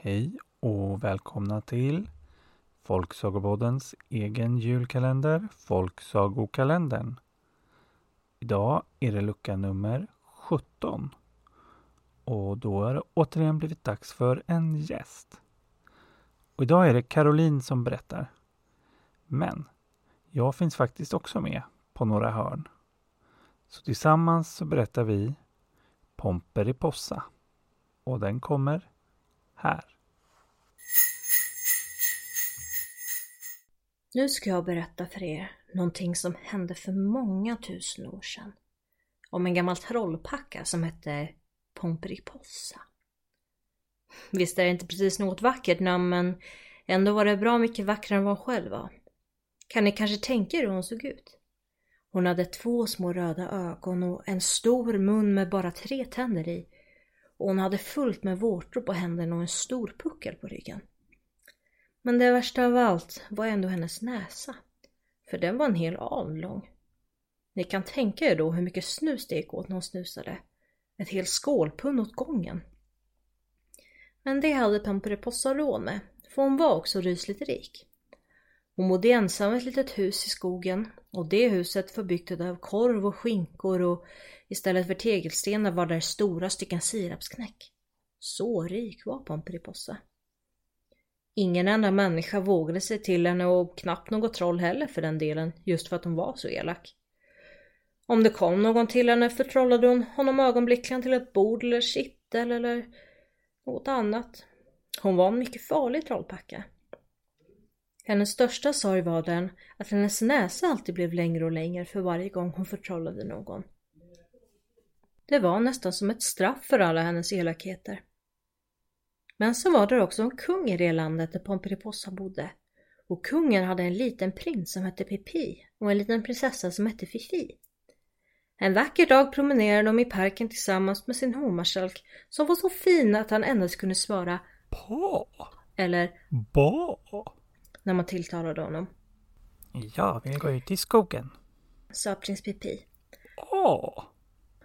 Hej och välkomna till Folksagopoddens egen julkalender Folksagokalendern. Idag är det lucka nummer 17. Och då har det återigen blivit dags för en gäst. Och idag är det Caroline som berättar. Men jag finns faktiskt också med på några hörn. Så tillsammans så berättar vi Pomperipossa. Och den kommer här. Nu ska jag berätta för er någonting som hände för många tusen år sedan. Om en gammal trollpacka som hette Pomperipossa. Visst är det inte precis något vackert namn men ändå var det bra mycket vackrare än vad hon själv var. Kan ni kanske tänka er hur hon såg ut? Hon hade två små röda ögon och en stor mun med bara tre tänder i. Och hon hade fullt med vårtor på händerna och en stor puckel på ryggen. Men det värsta av allt var ändå hennes näsa. För den var en hel aln lång. Ni kan tänka er då hur mycket snus det gick åt när hon snusade. Ett helt skålpund åt gången. Men det hade Pamperipossa råd med, för hon var också rysligt rik. Hon bodde ensam i ett litet hus i skogen och det huset var byggt av korv och skinkor och istället för tegelstenar var där stora stycken sirapsknäck. Så rik var Pomperipossa. Ingen enda människa vågade sig till henne och knappt något troll heller för den delen, just för att hon var så elak. Om det kom någon till henne förtrollade hon honom ögonblickligen till ett bord eller kittel eller något annat. Hon var en mycket farlig trollpacka. Hennes största sorg var den att hennes näsa alltid blev längre och längre för varje gång hon förtrollade någon. Det var nästan som ett straff för alla hennes elakheter. Men så var det också en kung i det landet där Pomperipossa bodde. Och kungen hade en liten prins som hette Pipi och en liten prinsessa som hette Fifi. En vacker dag promenerade de i parken tillsammans med sin hovmarskalk som var så fin att han endast kunde svara Pa! eller Ba! När man tilltalade honom, Jag vill gå ut i skogen. sa prins Pipi. Åh!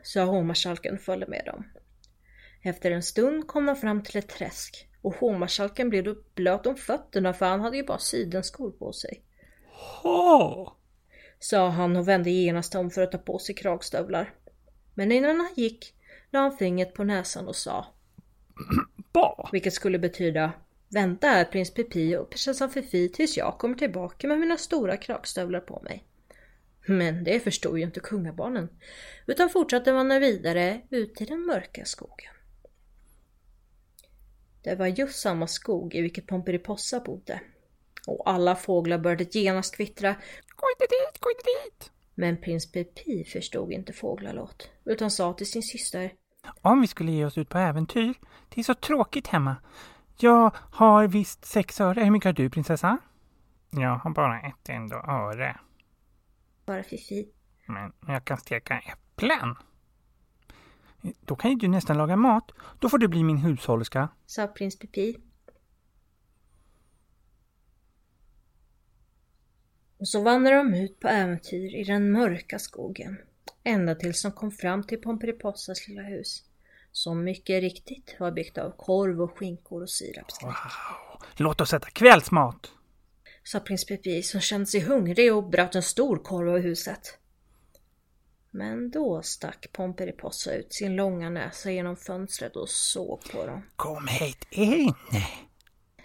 sa hovmarskalken och följde med dem. Efter en stund kom de fram till ett träsk och hovmarskalken blev då blöt om fötterna för han hade ju bara sidenskor på sig. Ha! Sa han och vände genast om för att ta på sig kragstövlar. Men innan han gick la han fingret på näsan och sa, Ba! vilket skulle betyda Vänta här prins Pipi och prinsessan Fifi tills jag kommer tillbaka med mina stora kragstövlar på mig. Men det förstod ju inte kungabarnen, utan fortsatte vandra vidare ut i den mörka skogen. Det var just samma skog i vilket Pomperipossa bodde. Och alla fåglar började genast kvittra Gå inte dit, gå inte dit! Men prins Pipi förstod inte fåglalåt, utan sa till sin syster Om vi skulle ge oss ut på äventyr. Det är så tråkigt hemma. Jag har visst sex öre. Hur mycket har du, prinsessa? Jag har bara ett enda öre. bara Fifi. Men jag kan steka äpplen. Då kan ju du nästan laga mat. Då får du bli min hushållerska. sa prins Pipi. Och så vandrade de ut på äventyr i den mörka skogen. Ända tills de kom fram till Pomperipossas lilla hus. Som mycket riktigt var byggt av korv och skinkor och sirapsknäck. Wow. Låt oss äta kvällsmat. Sa prins Pipi som kände sig hungrig och bröt en stor korv av huset. Men då stack Pomperipossa ut sin långa näsa genom fönstret och såg på dem. Kom hit in.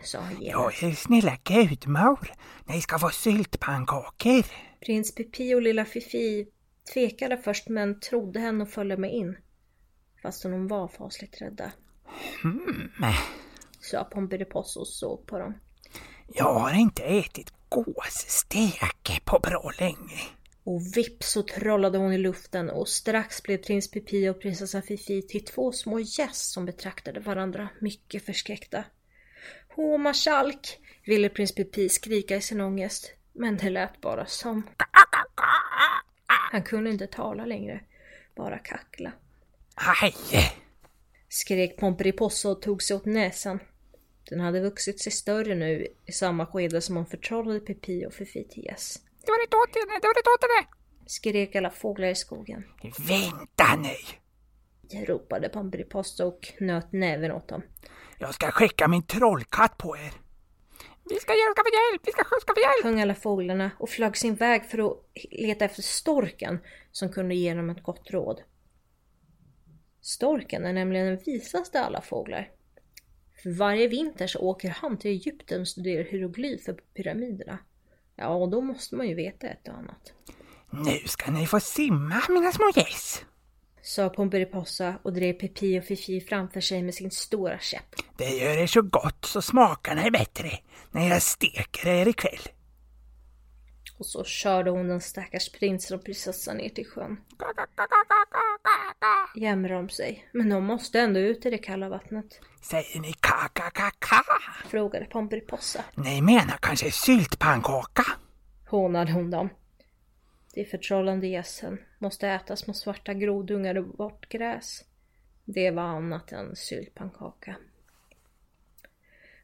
Sa han Jag är snälla gudmor. Ni ska få syltpannkakor. Prins Pipi och lilla Fifi tvekade först men trodde henne och följde med in. Fastän de var fasligt rädda. Hmm. Sa Pomperipossa och såg på dem. Jag har inte ätit gåsstek på bra länge. Och vips så trollade hon i luften och strax blev prins Pipi och prinsessa Fifi till två små gäss som betraktade varandra mycket förskräckta. Åh marskalk! ville prins Pipi skrika i sin ångest. Men det lät bara som... Han kunde inte tala längre. Bara kackla. Aj! Skrek Pomperipossa och tog sig åt näsan. Den hade vuxit sig större nu i samma skede som hon förtrollade Pipi och Fifi till gäss. Det var inte åt henne, det var inte åt henne. Skrek alla fåglar i skogen. Vänta nu. ropade Pomperipossa och knöt näven åt dem. Jag ska skicka min trollkatt på er. Vi ska skaffa hjälp, vi ska skaffa hjälp! Sjöng alla fåglarna och flög sin väg för att leta efter storken som kunde ge dem ett gott råd. Storken är nämligen den visaste av alla fåglar. För varje vinter så åker han till Egypten och studerar hieroglyfer på pyramiderna. Ja, och då måste man ju veta ett och annat. Nu ska ni få simma mina små gäss! Sa Pomperipossa och drev Pepi och Fifi framför sig med sin stora käpp. Det gör er så gott så smakarna är bättre när jag steker er ikväll. Och så körde hon den stackars prinsen och prinsessan ner till sjön. Jämrade de sig, men de måste ändå ut i det kalla vattnet. Säger ni ka-ka-ka-ka? Frågade Pomperipossa. Ni menar kanske syltpannkaka? Hånade hon dem. De förtrollande gässen måste äta små svarta grodungar och vårt gräs. Det var annat än syltpannkaka.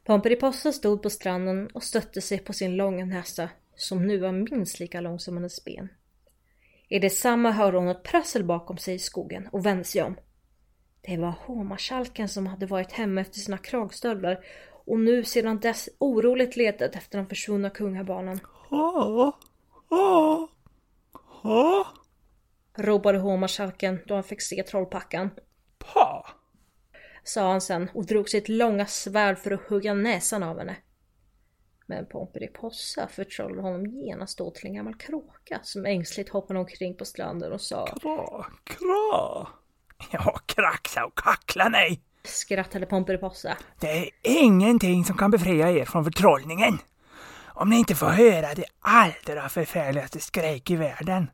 Pomperipossa stod på stranden och stötte sig på sin långa näsa som nu var minst lika lång som hennes ben. I detsamma hörde hon ett prassel bakom sig i skogen och vände sig om. Det var hovmarskalken som hade varit hemma efter sina kragstövlar och nu sedan dess oroligt letat efter de försvunna kungabarnen. Åh, åh, åh. Ropade hovmarskalken då han fick se trollpackan. Pa! Sa han sen och drog sitt långa svärd för att hugga näsan av henne. Men Pomperipossa förtrollade honom genast då till en gammal kråka som ängsligt hoppade omkring på stranden och sa Kra, kra. Ja, kraxa och kackla nej. Skrattade Pomperipossa. Det är ingenting som kan befria er från förtrollningen. Om ni inte får höra det allra förfärligaste skräck i världen.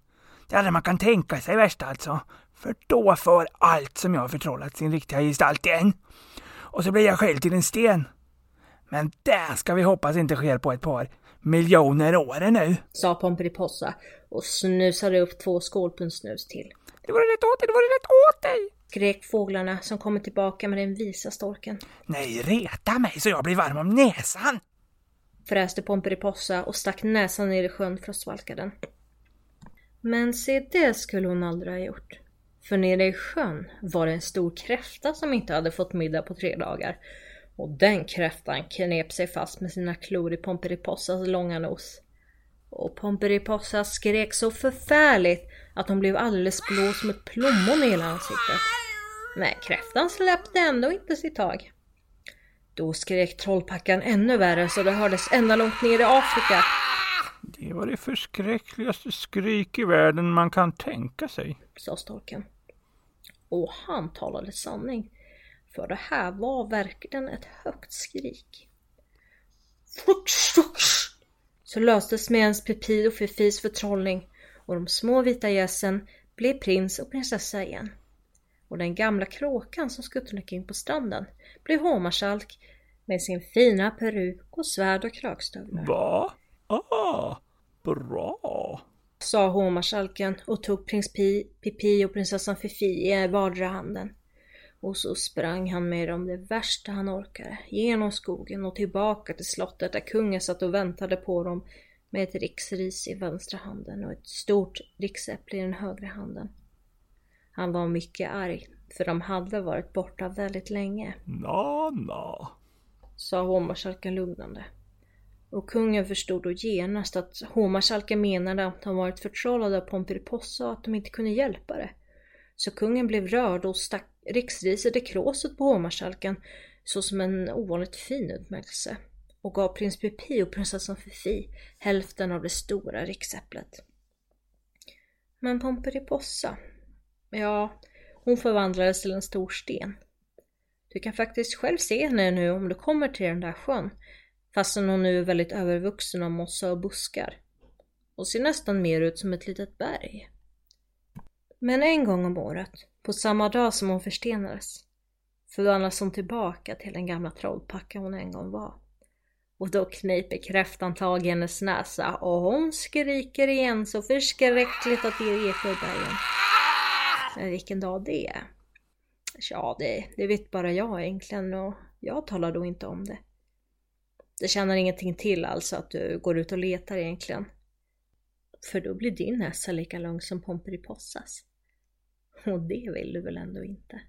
Det allra man kan tänka sig värst alltså. För då får allt som jag har förtrollat sin riktiga gestalt igen. Och så blir jag själv till en sten. Men det ska vi hoppas inte sker på ett par miljoner år nu. Sa Pomperipossa och snusade upp två skålpund snus till. Det vore rätt åt dig, det vore rätt åt dig! Skrek fåglarna som kommer tillbaka med den visa storken. Nej, reta mig så jag blir varm om näsan! Fräste Pomperipossa och stack näsan ner i sjön för att svalka den. Men se det skulle hon aldrig ha gjort. För nere i sjön var det en stor kräfta som inte hade fått middag på tre dagar. Och den kräftan knep sig fast med sina klor i Pomperipossas långa nos. Och Pomperipossa skrek så förfärligt att hon blev alldeles blå som ett plommon i hela ansiktet. Men kräftan släppte ändå inte sitt tag. Då skrek trollpackan ännu värre så det hördes ända långt ner i Afrika. Det var det förskräckligaste skrik i världen man kan tänka sig. Sa storken. Och han talade sanning. För det här var verkligen ett högt skrik. Fort, så löstes med ens Pepi och Fifis förtrollning och de små vita gässen blev prins och prinsessa igen. Och den gamla kråkan som skuttade omkring på stranden blev hovmarskalk med sin fina peruk och svärd och kragstövlar. Va? Ah, bra. Sa hovmarskalken och tog prins Pi, Pipi och prinsessan Fifi i vardera handen. Och så sprang han med dem det värsta han orkade, genom skogen och tillbaka till slottet där kungen satt och väntade på dem med ett riksris i vänstra handen och ett stort riksäpple i den högra handen. Han var mycket arg, för de hade varit borta väldigt länge. Na, na. Sa hovmarskalken lugnande. Och kungen förstod då genast att hovmarskalken menade att de varit förtrollade av Pomperipossa och att de inte kunde hjälpa det. Så kungen blev rörd och stack riksriset i kråset på hovmarskalken såsom en ovanligt fin utmärkelse och gav prins Pipi och prinsessan Fifi hälften av det stora riksäpplet. Men Pomperipossa, ja, hon förvandlades till en stor sten. Du kan faktiskt själv se henne nu om du kommer till den där sjön, fastän hon nu är väldigt övervuxen av mossa och buskar och ser nästan mer ut som ett litet berg. Men en gång om året, på samma dag som hon förstenades, förvandlas hon tillbaka till den gamla trollpacka hon en gång var. Och då kniper kräftan tag i hennes näsa och hon skriker igen så förskräckligt att det ekar i bergen. Men vilken dag det är? Ja, det, det vet bara jag egentligen och jag talar då inte om det. Det tjänar ingenting till alltså att du går ut och letar egentligen. För då blir din näsa lika lång som Pomperipossas. Och det vill du väl ändå inte?